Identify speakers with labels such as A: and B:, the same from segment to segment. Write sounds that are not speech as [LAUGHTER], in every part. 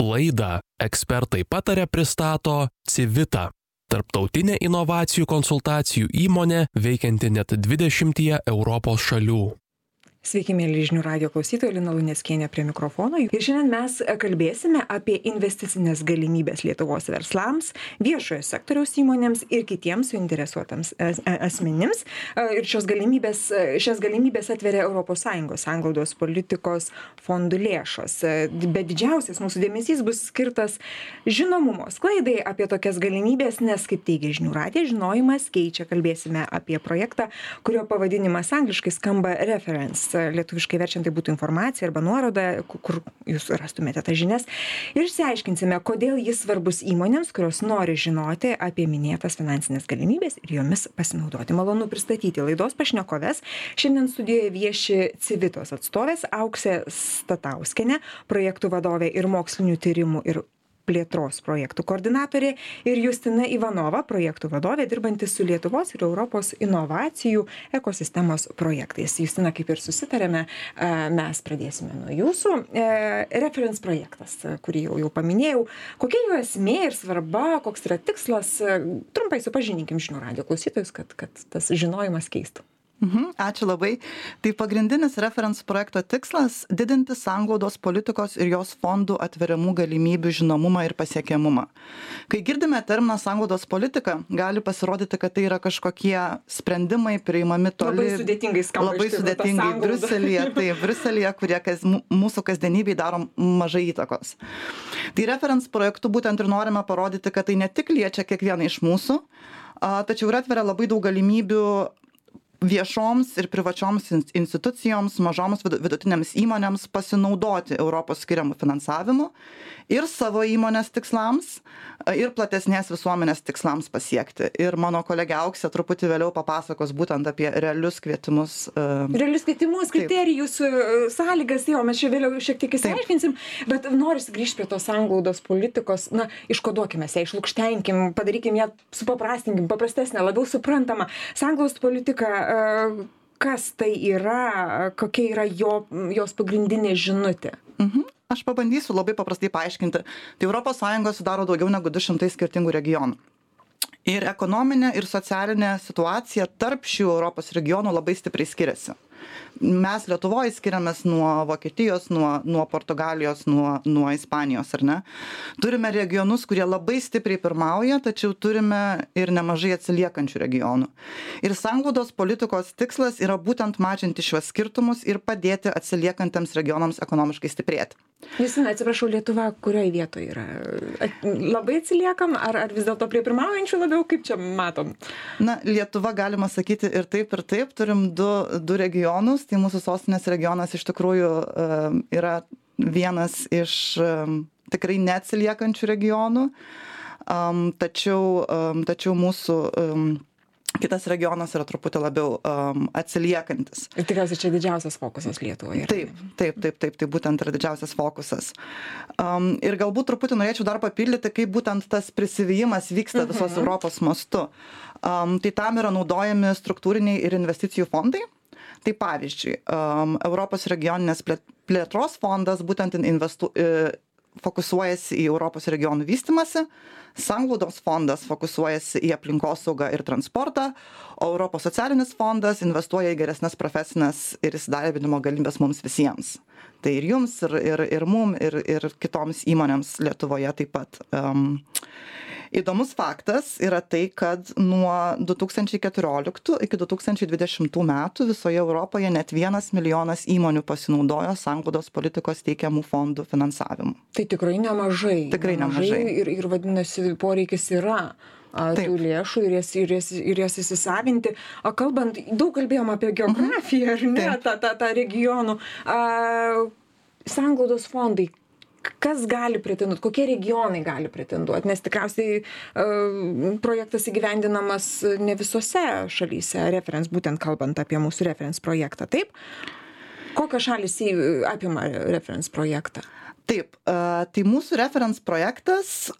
A: Laidą ekspertai patarė pristato Civita - tarptautinė inovacijų konsultacijų įmonė veikianti net 20 Europos šalių.
B: Sveiki, mėly žinių radio klausytojai, Lina Luneskienė prie mikrofono. Ir šiandien mes kalbėsime apie investicinės galimybės Lietuvos verslams, viešojo sektoriaus įmonėms ir kitiems suinteresuotams asmenims. Ir šios galimybės, šias galimybės atveria ES sanglaudos politikos fondų lėšos. Bet didžiausias mūsų dėmesys bus skirtas žinomumo sklaidai apie tokias galimybės, nes, kaip teigia žinių radija, žinojimas keičia. Kalbėsime apie projektą, kurio pavadinimas angliškai skamba reference lietuviškai verčiant tai būtų informacija arba nuoroda, kur jūs rastumėte tas žinias. Ir išsiaiškinsime, kodėl jis svarbus įmonėms, kurios nori žinoti apie minėtas finansinės galimybės ir jomis pasinaudoti. Malonu pristatyti laidos pašnekoves. Šiandien studijoje vieši Civitos atstovės Auksė Statauskenė, projektų vadovė ir mokslinių tyrimų ir plėtros projektų koordinatorė ir Justina Ivanova, projektų vadovė, dirbanti su Lietuvos ir Europos inovacijų ekosistemos projektais. Justina, kaip ir susitarėme, mes pradėsime nuo jūsų. E, reference projektas, kurį jau, jau paminėjau. Kokia jo esmė ir svarba, koks yra tikslas? Trumpai supažinkim žinių radio klausytojus, kad, kad tas žinojimas keistų.
C: Mhm, ačiū labai. Tai pagrindinis reference projekto tikslas - didinti sanglaudos politikos ir jos fondų atveriamų galimybių žinomumą ir pasiekiamumą. Kai girdime terminą sanglaudos politika, gali pasirodyti, kad tai yra kažkokie sprendimai priimami toli.
B: Labai sudėtingai skamba.
C: Labai sudėtingai Briuselėje, tai Briuselėje, kurie kas, mūsų kasdienybei daro mažai įtakos. Tai reference projektu būtent ir norime parodyti, kad tai ne tik liečia kiekvieną iš mūsų, tačiau ir atveria labai daug galimybių viešoms ir privačioms institucijoms mažoms vidutinėms įmonėms pasinaudoti europos skiriamu finansavimu ir savo įmonės tikslams ir platesnės visuomenės tikslams pasiekti. Ir mano kolegė auksė truputį vėliau papasakos būtent apie realius kvietimus
B: realius kvietimus kriterijus sąlygas jo mes čia vėliau šiek tiek išsiaiškinsim bet norisi grįžt prie tos sanglaudos politikos. Na iškoduokim mes ją išlukštenkim padarykim ją supaprastinkim paprastesnę labiau suprantamą. Sanglaudos politika kas tai yra kokia yra jo jos pagrindinė žinutė?
C: Mhm. Aš pabandysiu labai paprastai paaiškinti. Tai sąjungą sudaro daugiau negu du šimtai skirtingų regionų. Ir ekonominė ir socialinė situacija tarp šių europos regionų labai stipriai skiriasi mes lietuvoj skiriamės nuo vokietijos nuo nuo portugalijos nuo nuo ispanijos ar ne? Turime regionus kurie labai stipriai pirmauja tačiau turime ir nemažai atsiliekančių regionų. Ir sanglaudos politikos tikslas yra būtent mažinti šiuos skirtumus ir padėti atsiliekantiems regionams ekonomiškai stiprėti
B: justina atsiprašau lietuva kurioj vietoj yra? Labai atsiliekam ar ar vis dėlto prie pirmaujančių labiau kaip čia matom?
C: Na lietuva galima sakyti ir taip ir taip turim du du regionus. Tai mūsų sostinės regionas iš tikrųjų yra vienas iš tikrai neatsiliekančių regionų, tačiau, tačiau mūsų kitas regionas yra truputį labiau um, atsiliekantis.
B: Ir tikriausiai čia didžiausias fokusas Lietuvoje.
C: Taip, taip, taip, taip, tai būtent yra didžiausias fokusas. Um, ir galbūt truputį norėčiau dar papildyti, kaip būtent tas prisivyjimas vyksta visos mhm. Europos mastu. Um, tai tam yra naudojami struktūriniai ir investicijų fondai tai pavyzdžiui am europos regioninės plėtros fondas būtent investuo e, fokusuojasi į europos regionų vystymąsi sanglaudos fondas fokusuojasi į aplinkosaugą ir transportą o europos socialinis fondas investuoja į geresnes profesines ir įsidarbinimo galimybes mums visiems. Tai ir jums ir ir ir mum ir ir kitoms įmonėms lietuvoje taip pat. Am įdomus faktas yra tai kad nuo du tūkstančiai keturioliktų iki du tūkstančiai dvidešimtų metų visoje europoje net vienas milijonas įmonių pasinaudojo sanglaudos politikos teikiamų fondų finansavimu.
B: Tai tikrai nemažai.
C: Tikrai nemažai
B: ir ir vadinasi poreikis yra a, tų lėšų ir jas, ir, jas, ir jas įsisavinti. O kalbant, daug kalbėjom apie geografiją, ar ne, tą, tą, tą regionų. A, sanglaudos fondai, kas gali pretenduot kokie regionai gali pretenduot nes tikriausiai a projektas įgyvendinamas ne visose šalyse referens būtent kalbant apie mūsų referens projektą taip? Kokios šalys apima referens projektą
C: taip tai mūsų reference projektas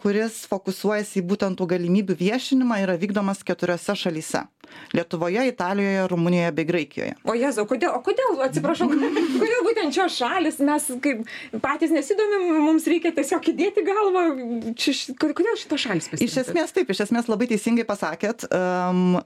C: kuris fokusuojasi į būtent tų galimybių viešinimą yra vykdomas keturiose šalyse lietuvoje italijoje rumunijoje bei graikijoje.
B: O jėzau kodėl o kodėl atsiprašau [LAUGHS] kodėl būtent šios šalys mes kaip patys nesidomim mums reikia tiesiog įdėti galvą čia kodėl šitos šalys
C: iš esmės taip iš esmės labai teisingai pasakėt.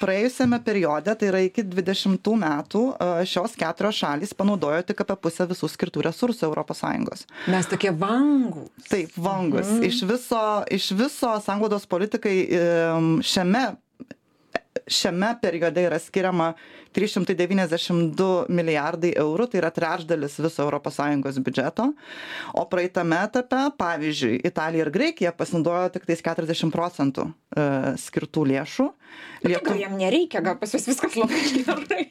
C: Praėjusiame periode tai yra iki dvidešimtų metų šios keturios šalys panaudojo tik apie pusę visų skirtų resursų europos sąjungos
B: mes tokie vangūs.
C: Taip vangūs. Iš viso iš viso sanglaudos politikai šiame šiame periode yra skiriama trys šimtai devyniasdešim du milijardai eurų tai yra trečdalis viso sąjungos biudžeto o praeitame etape pavyzdžiui italija ir graikija pasinaudojo tiktais keturiasdešim procentų e, skirtų lėšų
B: Lietuva jam nereikia, gal pas jūs viskas labai [LAUGHS] gerai.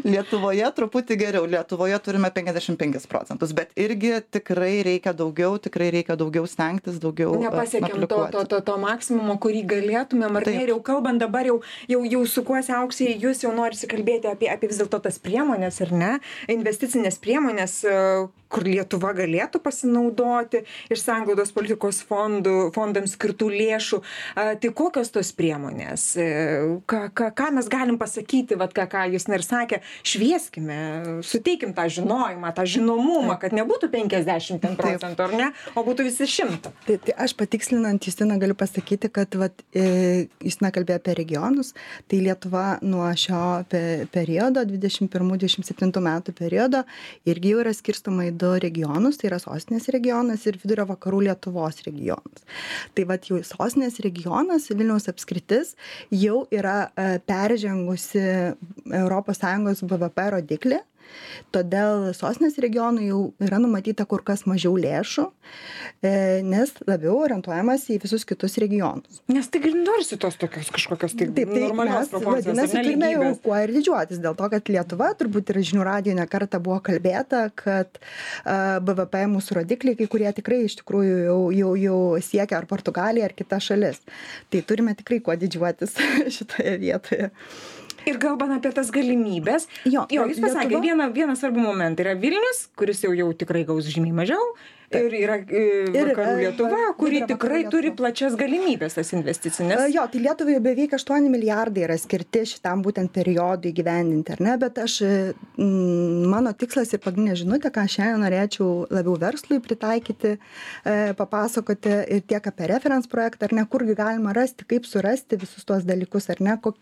C: Lietuvoje truputį geriau, Lietuvoje turime 55 procentus, bet irgi tikrai reikia daugiau, tikrai reikia daugiau stengtis, daugiau.
B: E, Nepasiekėm to, to, to, to maksimumo, kurį galėtumėm, ar ne, ir jau kalbant dabar jau, jau, jau sukuosi auksiai, jūs jau norisi kalbėti apie, apie vis dėlto tas priemonės, ar ne, investicinės priemonės, e, kur Lietuva galėtų pasinaudoti iš sanglaudos politikos fondų, fondams skirtų lėšų. Tai kokios tos priemonės? E, ką, ką, ką mes galim pasakyti, vat, ką, ką jūs ir sakė, švieskime, suteikim tą žinojimą, tą žinomumą, kad nebūtų 50 procentų, ar ne, o būtų visi 100.
D: Tai, tai aš patikslinant Justiną galiu pasakyti, kad vat, e, Justina kalbėjo apie regionus, tai Lietuva nuo šio pe, periodo, 21-27 metų periodo, irgi jau yra skirstoma į du regionus, tai yra sostinės regionas ir vidurio vakarų Lietuvos regionas. Tai vad jau sostinės regionas, Vilniaus apskritis, jau yra e, peržengusi ES BVP rodiklį Todėl sostinės regionui jau yra numatyta kur kas mažiau lėšų, e, nes labiau orientuojamas į visus kitus regionus.
B: Nes tai ir norisi tos tokios kažkokios tai, taip, tai proporcijos.
D: Vadinasi, turime jau kuo ir didžiuotis, dėl to, kad Lietuva, turbūt ir žinių radijo nekarta buvo kalbėta, kad BVP mūsų rodikliai, kai kurie tikrai iš tikrųjų jau, jau, jau siekia ar Portugalija, ar kita šalis. Tai turime tikrai kuo didžiuotis [LAUGHS] šitoje vietoje
B: ir kalbant apie tas galimybes.
D: Jo
B: jo jūs pasakėt vieną vieną svarbų momentą yra vilnius kuris jau jau tikrai gaus žymiai mažiau ir yra e, vakarų Lietuva, kuri tikrai turi plačias galimybės tas investicinės.
D: Jo, tai Lietuvai beveik 8 milijardai yra skirti šitam būtent periodui gyvendinti, ar ne, bet aš, mano tikslas ir pagrindinė žinutė, ką šiandien norėčiau labiau verslui pritaikyti, e, papasakoti ir tiek apie reference projektą, ar ne, kurgi galima rasti, kaip surasti visus tuos dalykus, ar ne, kok,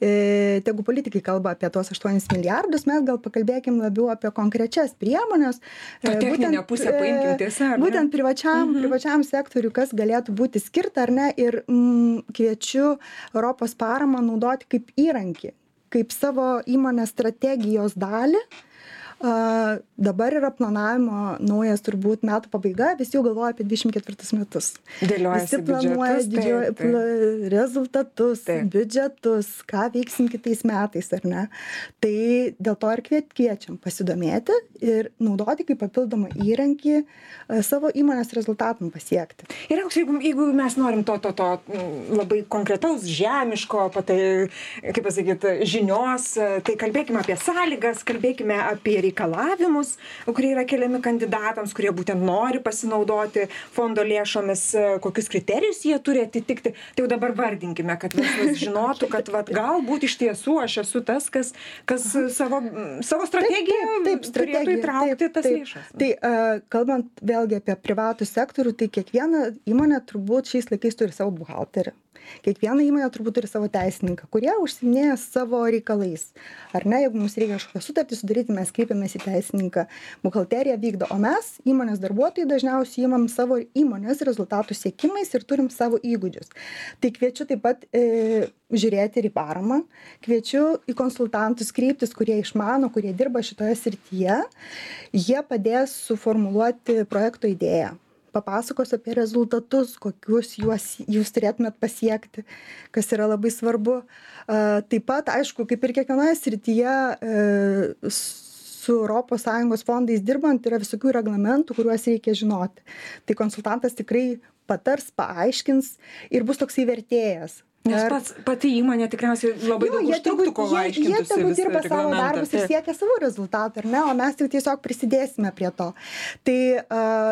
D: e, tegu politikai kalba apie tuos 8 milijardus, mes gal pakalbėkim labiau apie konkrečias priemonės.
B: Ta e, techninė būtent, pusė paimkim tiesa.
D: Būtent privačiam, mhm. privačiam sektoriu, kas galėtų būti skirta ar ne, ir mm, kviečiu Europos paramą naudoti kaip įrankį, kaip savo įmonės strategijos dalį a dabar yra planavimo naujas turbūt metų pabaiga visi jau galvoja apie dvidešim ketvirtus metus.
B: Visi
D: planuoja didžioji pla rezultatus biudžetus ką veiksim kitais metais ar ne? Tai dėl to ir kviet kviečiam pasidomėti ir naudoti kaip papildomą įrankį e, savo įmonės rezultatam pasiekti.
B: Ir aukse jeigu jeigu mes norim to to to labai konkretaus žemiško patai kaip pasakyt žinios tai kalbėkim apie sąlygas kalbėkime apie reikalavimus kurie yra keliami kandidatams kurie būtent nori pasinaudoti fondo lėšomis kokius kriterijus jie turi atitikti. Tai jau dabar vardinkime kad verslas [LAUGHS] žinotų kad vat galbūt iš tiesų aš esu tas kas kas savo savo strategiją
D: taip
B: turėtų įtraukti tas lėšas.
D: Tai kalbant vėlgi apie privatų sektorių tai kiekviena įmonė turbūt šiais laikais turi savo buhalterį kiekviena įmonė turbūt turi savo teisininką kurie užsiiminėja savo reikalais. Ar ne jeigu mums reikia kažkokią sutartį sudaryti mes kreipiamės į teisininką buhalterija vykdo. O mes įmonės darbuotojai dažniausiai imam savo įmonės rezultatų siekimais ir turim savo įgūdžius. Tai kviečiu taip pat e, žiūrėti ir į paramą. Kviečiu į konsultantus kreiptis kurie išmano kurie dirba šitoje srityje. Jie padės suformuluoti projekto idėją papasakos apie rezultatus kokius juos jūs turėtumėt pasiekti kas yra labai svarbu taip pat aišku kaip ir kiekvienoje srityje e, su sąjungos fondais dirbant yra visokių reglamentų kuriuos reikia žinoti tai konsultantas tikrai patars paaiškins ir bus toksai vertėjas
B: Nes pats, pati įmonė tikriausiai labai jo, daug užtruktų, kol aiškintų.
D: Jie tegul dirba savo darbus ir siekia savo rezultatą, ar ne, o mes jau tiesiog prisidėsime prie to. Tai uh,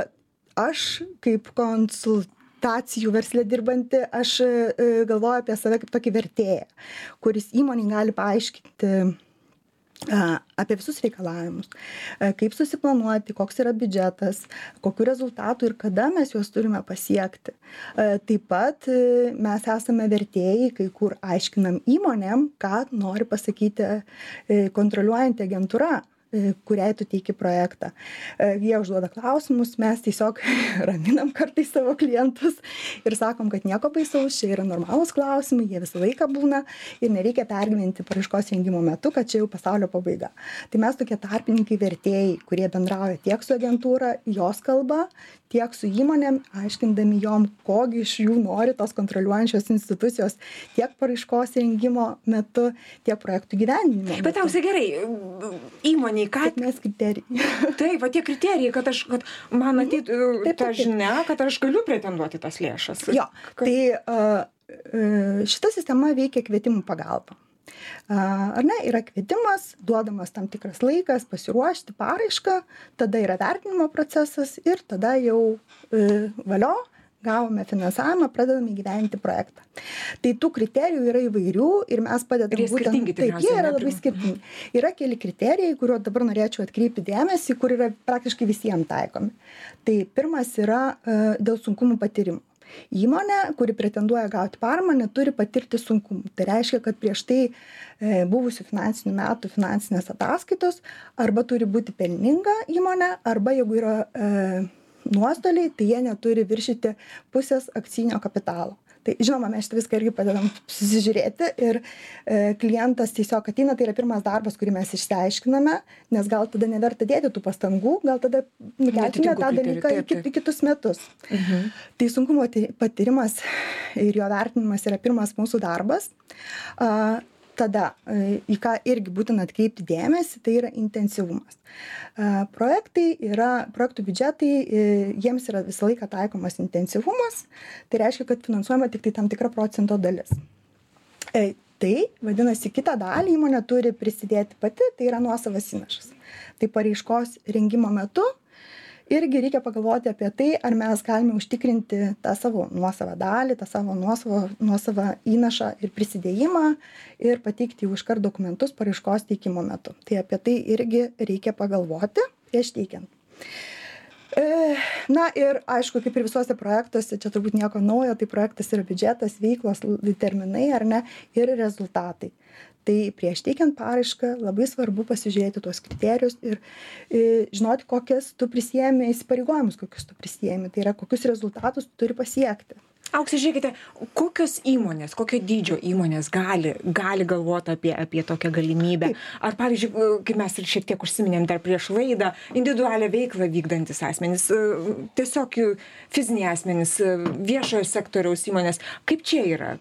D: aš kaip konsultacijų verslė dirbanti, aš uh, galvoju apie save kaip tokį vertėją, kuris įmonį gali paaiškinti apie visus reikalavimus, kaip susiplanuoti, koks yra biudžetas, kokiu rezultatu ir kada mes juos turime pasiekti. Taip pat mes esame vertėjai, kai kur aiškinam įmonėm, ką nori pasakyti kontroliuojanti agentūra E, kuriai tu teiki projektą. E, jie užduoda klausimus, mes tiesiog [LAUGHS] raminam kartais savo klientus ir sakom, kad nieko baisaus, čia yra normalūs klausimai, jie visą laiką būna ir nereikia pergyventi paraiškos rengimo metu, kad čia jau pasaulio pabaiga. Tai mes tokie tarpininkai vertėjai, kurie bendrauja tiek su agentūra, jos kalba, tiek su įmonėm, aiškindami jom, kogi iš jų nori tos kontroliuojančios institucijos tiek paraiškos rengimo metu, tiek projektų gyvenimo.
B: Bet tausiai gerai, įmonė įmonei ką
D: sėkmės kriterijai
B: taip va tie kriterijai kad aš kad man ateitų ta žinia kad aš galiu pretenduoti tas lėšas
D: jo tai šita sistema veikia kvietimų pagalba Ar ne, yra kvietimas, duodamas tam tikras laikas pasiruošti paraišką, tada yra vertinimo procesas ir tada jau e, valio, gavome finansavimą, pradedame gyventi projektą. Tai tų kriterijų yra įvairių ir mes padedame.
B: Jie skirtingi,
D: taip, jie yra labai skirtingi. Yra keli kriterijai, kuriuo dabar norėčiau atkreipti dėmesį, kur yra praktiškai visiems taikomi. Tai pirmas yra uh, dėl sunkumų patyrimų. Įmonė, kuri pretenduoja gauti paramą, neturi patirti sunkumų. Tai reiškia, kad prieš tai e, buvusių finansinių metų finansinės ataskaitos arba turi būti pelninga įmonė, arba jeigu yra e, nuostoliai tai jie neturi viršyti pusės akcinio kapitalo. Tai žinoma mes šitą viską irgi padedam susižiūrėti ir e, klientas tiesiog ateina tai yra pirmas darbas kurį mes išsiaiškiname nes gal tada neverta dėti tų pastangų gal tada nukelkime tą dalyką į, kit, į kitus metus. Mhm. tai sunkumo patyrimas ir jo vertinimas yra pirmas mūsų darbas. A, tada e, į ką irgi būtina atkreipti dėmesį tai yra intensyvumas. E, projektai yra projektų biudžetai e, jiems yra visą laiką taikomas intensyvumas tai reiškia kad finansuojama tiktai tam tikra procento dalis. Tai vadinasi kitą dalį įmonė turi prisidėti pati tai yra nuosavas įnašas. Tai paraiškos rengimo metu irgi reikia pagalvoti apie tai ar mes galime užtikrinti tą savo nuosavą dalį tą savo nuosavą nuosavą įnašą ir prisidėjimą ir pateikti jau iškart dokumentus paraiškos teikimo metu. Tai apie tai irgi reikia pagalvoti prieš teikiant. E, Na ir aišku, kaip ir visuose projektuose, čia turbūt nieko naujo, tai projektas yra biudžetas, veiklos, terminai ar ne ir rezultatai tai prieš teikiant paraišką labai svarbu pasižiūrėti tuos kriterijus ir žinoti kokias tu prisiėmi įsipareigojimus kokius tu prisiėmi tai yra kokius rezultatus tu turi pasiekti
B: aukse žiūrėkite kokios įmonės kokio dydžio įmonės gali gali galvot apie apie tokią galimybę? Ar pavyzdžiui kaip mes ir šiek tiek užsiminėm dar prieš laidą individualią veiklą vykdantys asmenys tiesiog fiziniai asmenys viešojo sektoriaus įmonės. Kaip čia yra?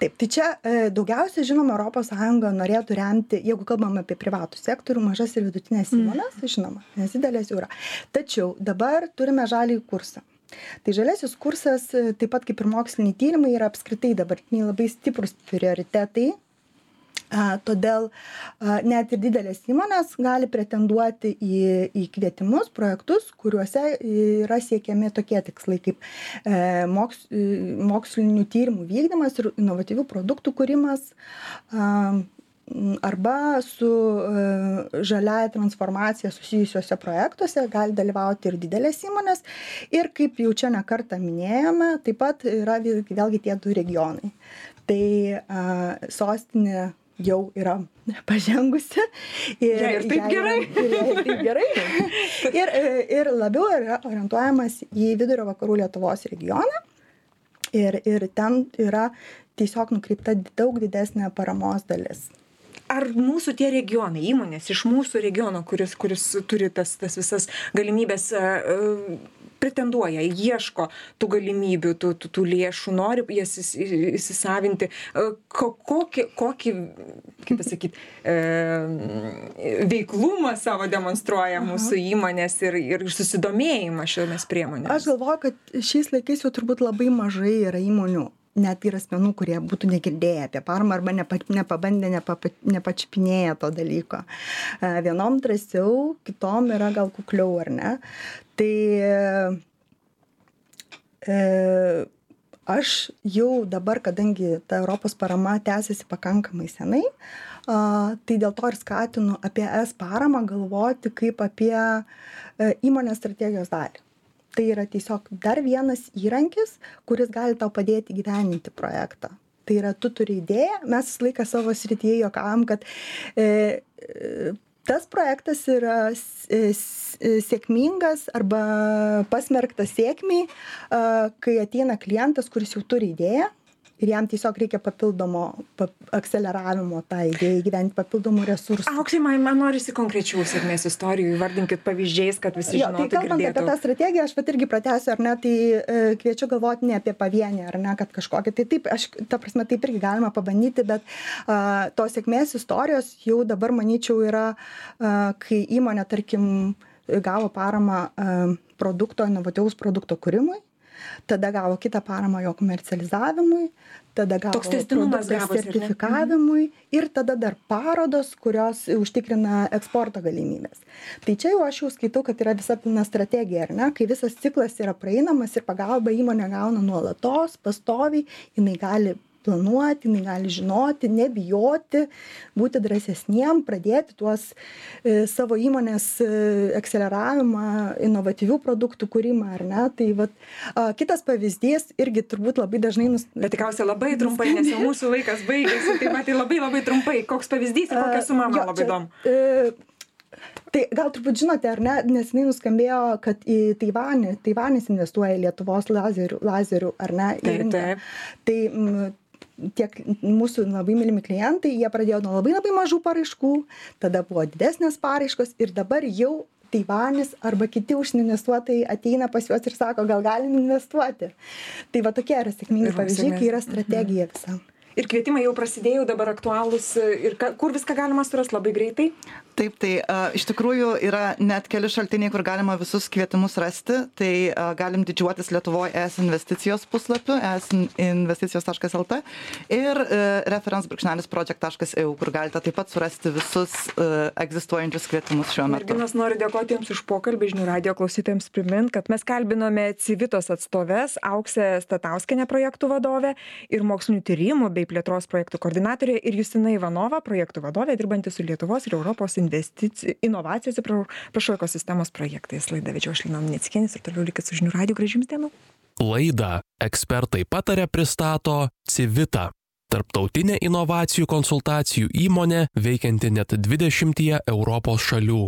D: Taip tai čia e, daugiausiai žinoma europos sąjunga norėtų remti jeigu kalbam apie privatų sektorių mažas ir vidutines mm. įmones tai žinoma nes didelės jau yra tačiau dabar turime žaliąjį kursą tai žaliasis kursas taip pat kaip ir moksliniai tyrimai yra apskritai dabartiniai labai stiprūs prioritetai. Todėl net ir didelės įmonės gali pretenduoti į, į kvietimus, projektus, kuriuose yra siekiami tokie tikslai kaip e, moks, mokslinių tyrimų vykdymas ir inovatyvių produktų kūrimas, arba su e, žaliąja transformacija susijusiuose projektuose gali dalyvauti ir didelės įmonės ir kaip jau čia ne kartą minėjome taip pat yra vėlgi tie du regionai tai a, sostinė jau yra [LAUGHS] pažengusi.
B: Ir, ja, [LAUGHS] ir taip gerai.
D: Ir, ir taip gerai. Ir, ir labiau yra orientuojamas į vidurio vakarų Lietuvos regioną. Ir, ir ten yra tiesiog nukreipta daug didesnė paramos dalis
B: ar mūsų tie regionai įmonės iš mūsų regiono kuris kuris turi tas tas visas galimybes e, e, pretenduoja ieško tų galimybių tų tų tų lėšų nori jas įsisavinti e, ko kokį kokį kaip pasakyt veiklumą savo demonstruoja mūsų įmonės ir ir susidomėjimą šiomis priemonėmis?
D: Aš galvoju kad šiais laikais jau turbūt labai mažai yra įmonių net ir asmenų, kurie būtų negirdėję apie paramą arba nepa, nepabandė, nepapa, nepačpinėję to dalyko. E, vienom drąsiau, kitom yra gal kukliau, ar ne? Tai e, aš jau dabar, kadangi ta Europos parama tęsiasi pakankamai senai, a, tai dėl to ir skatinu apie es paramą galvoti kaip apie e, įmonės strategijos dalį tai yra tiesiog dar vienas įrankis kuris gali tau padėti įgyvendinti projektą. Tai yra tu turi idėją mes visą laiką savo srityje juokaujam kad e, e, tas projektas yra e, sėkmingas arba pasmerktas sėkmei kai ateina klientas kuris jau turi idėją ir jam tiesiog reikia papildomo pap akceleravimo tai idėjai įgyvendint papildomų resursų.
B: Auksė man man norisi konkrečių sėkmės istorijų įvardinkit pavyzdžiais kad visi
D: tai
B: žinotų
D: kalbant apie
B: girdėtų.
D: tą strategiją aš vat irgi pratęsiu ar ne tai e, kviečiu galvot ne apie pavienį ar ne kad kažkokį tai taip aš ta prasme taip irgi galima pabandyti bet a tos sėkmės istorijos jau dabar manyčiau yra a kai įmonė tarkim gavo paramą a produkto inovatyvaus produkto kūrimui tada gavo kitą paramą jo komercializavimui tada gavo sertifikavimui ir tada dar parodos kurios užtikrina eksporto galimybes tai čia jau aš jau skaitau kad yra visa pilna strategija ar ne? Kai visas ciklas yra praeinamas ir pagalbą įmonė gauna nuolatos pastoviai jinai gali planuoti jinai gali žinoti nebijoti būti drąsesniem pradėti tuos e, savo įmonės e, akceleravimą inovatyvių produktų kūrimą ar ne tai vat a, kitas pavyzdys irgi turbūt labai dažnai nus
B: bet tikriausiai labai trumpai nes jau mūsų laikas baigėsi tai va tai labai labai trumpai koks pavyzdys ir kokia suma man labai įdomu
D: e, Tai gal turbūt žinote, ar ne, neseniai nuskambėjo, kad į Taivanį, Taivanis investuoja į Lietuvos lazerių, lazerių ar ne?
B: Taip, taip.
D: Tai tiek mūsų labai mylimi klientai, jie pradėjo nuo labai labai mažų paraiškų, tada buvo didesnės paraiškos ir dabar jau Taivanis arba kiti užsienio investuotojai ateina pas juos ir sako, gal galim investuoti. Tai va tokie yra sėkmingi pavyzdžiai, kai yra strategija visa.
B: Ir kvietimai jau prasidėjo dabar aktualūs ir ka, kur viską galima surasti labai greitai
C: Taip, tai uh, iš tikrųjų yra net keli šaltiniai, kur galima visus kvietimus rasti. Tai uh, galim didžiuotis Lietuvoje ES investicijos puslapiu, esinvesticijos.lt ir reference.project.eu, kur galite taip pat surasti visus egzistuojančius kvietimus šiuo metu.
B: Merginos noriu dėkoti Jums už pokalbį, žinių radio klausytojams primint, kad mes kalbinome Civitos atstoves, Auksę Statauskenę projektų vadovę ir mokslinių tyrimų bei plėtros projektų koordinatorė ir Justina Ivanova, projektų vadovė, dirbanti su Lietuvos ir Europos investicijų, inovacijų, atsiprašau, prašau, ekosistemos projektais. Laidą vedžiau aš Lina Mneckienis ir toliau likit su žinių radio gražims dienų.
A: Laidą ekspertai patarė pristato Civita. Tarptautinė inovacijų konsultacijų įmonė veikianti net 20 Europos šalių.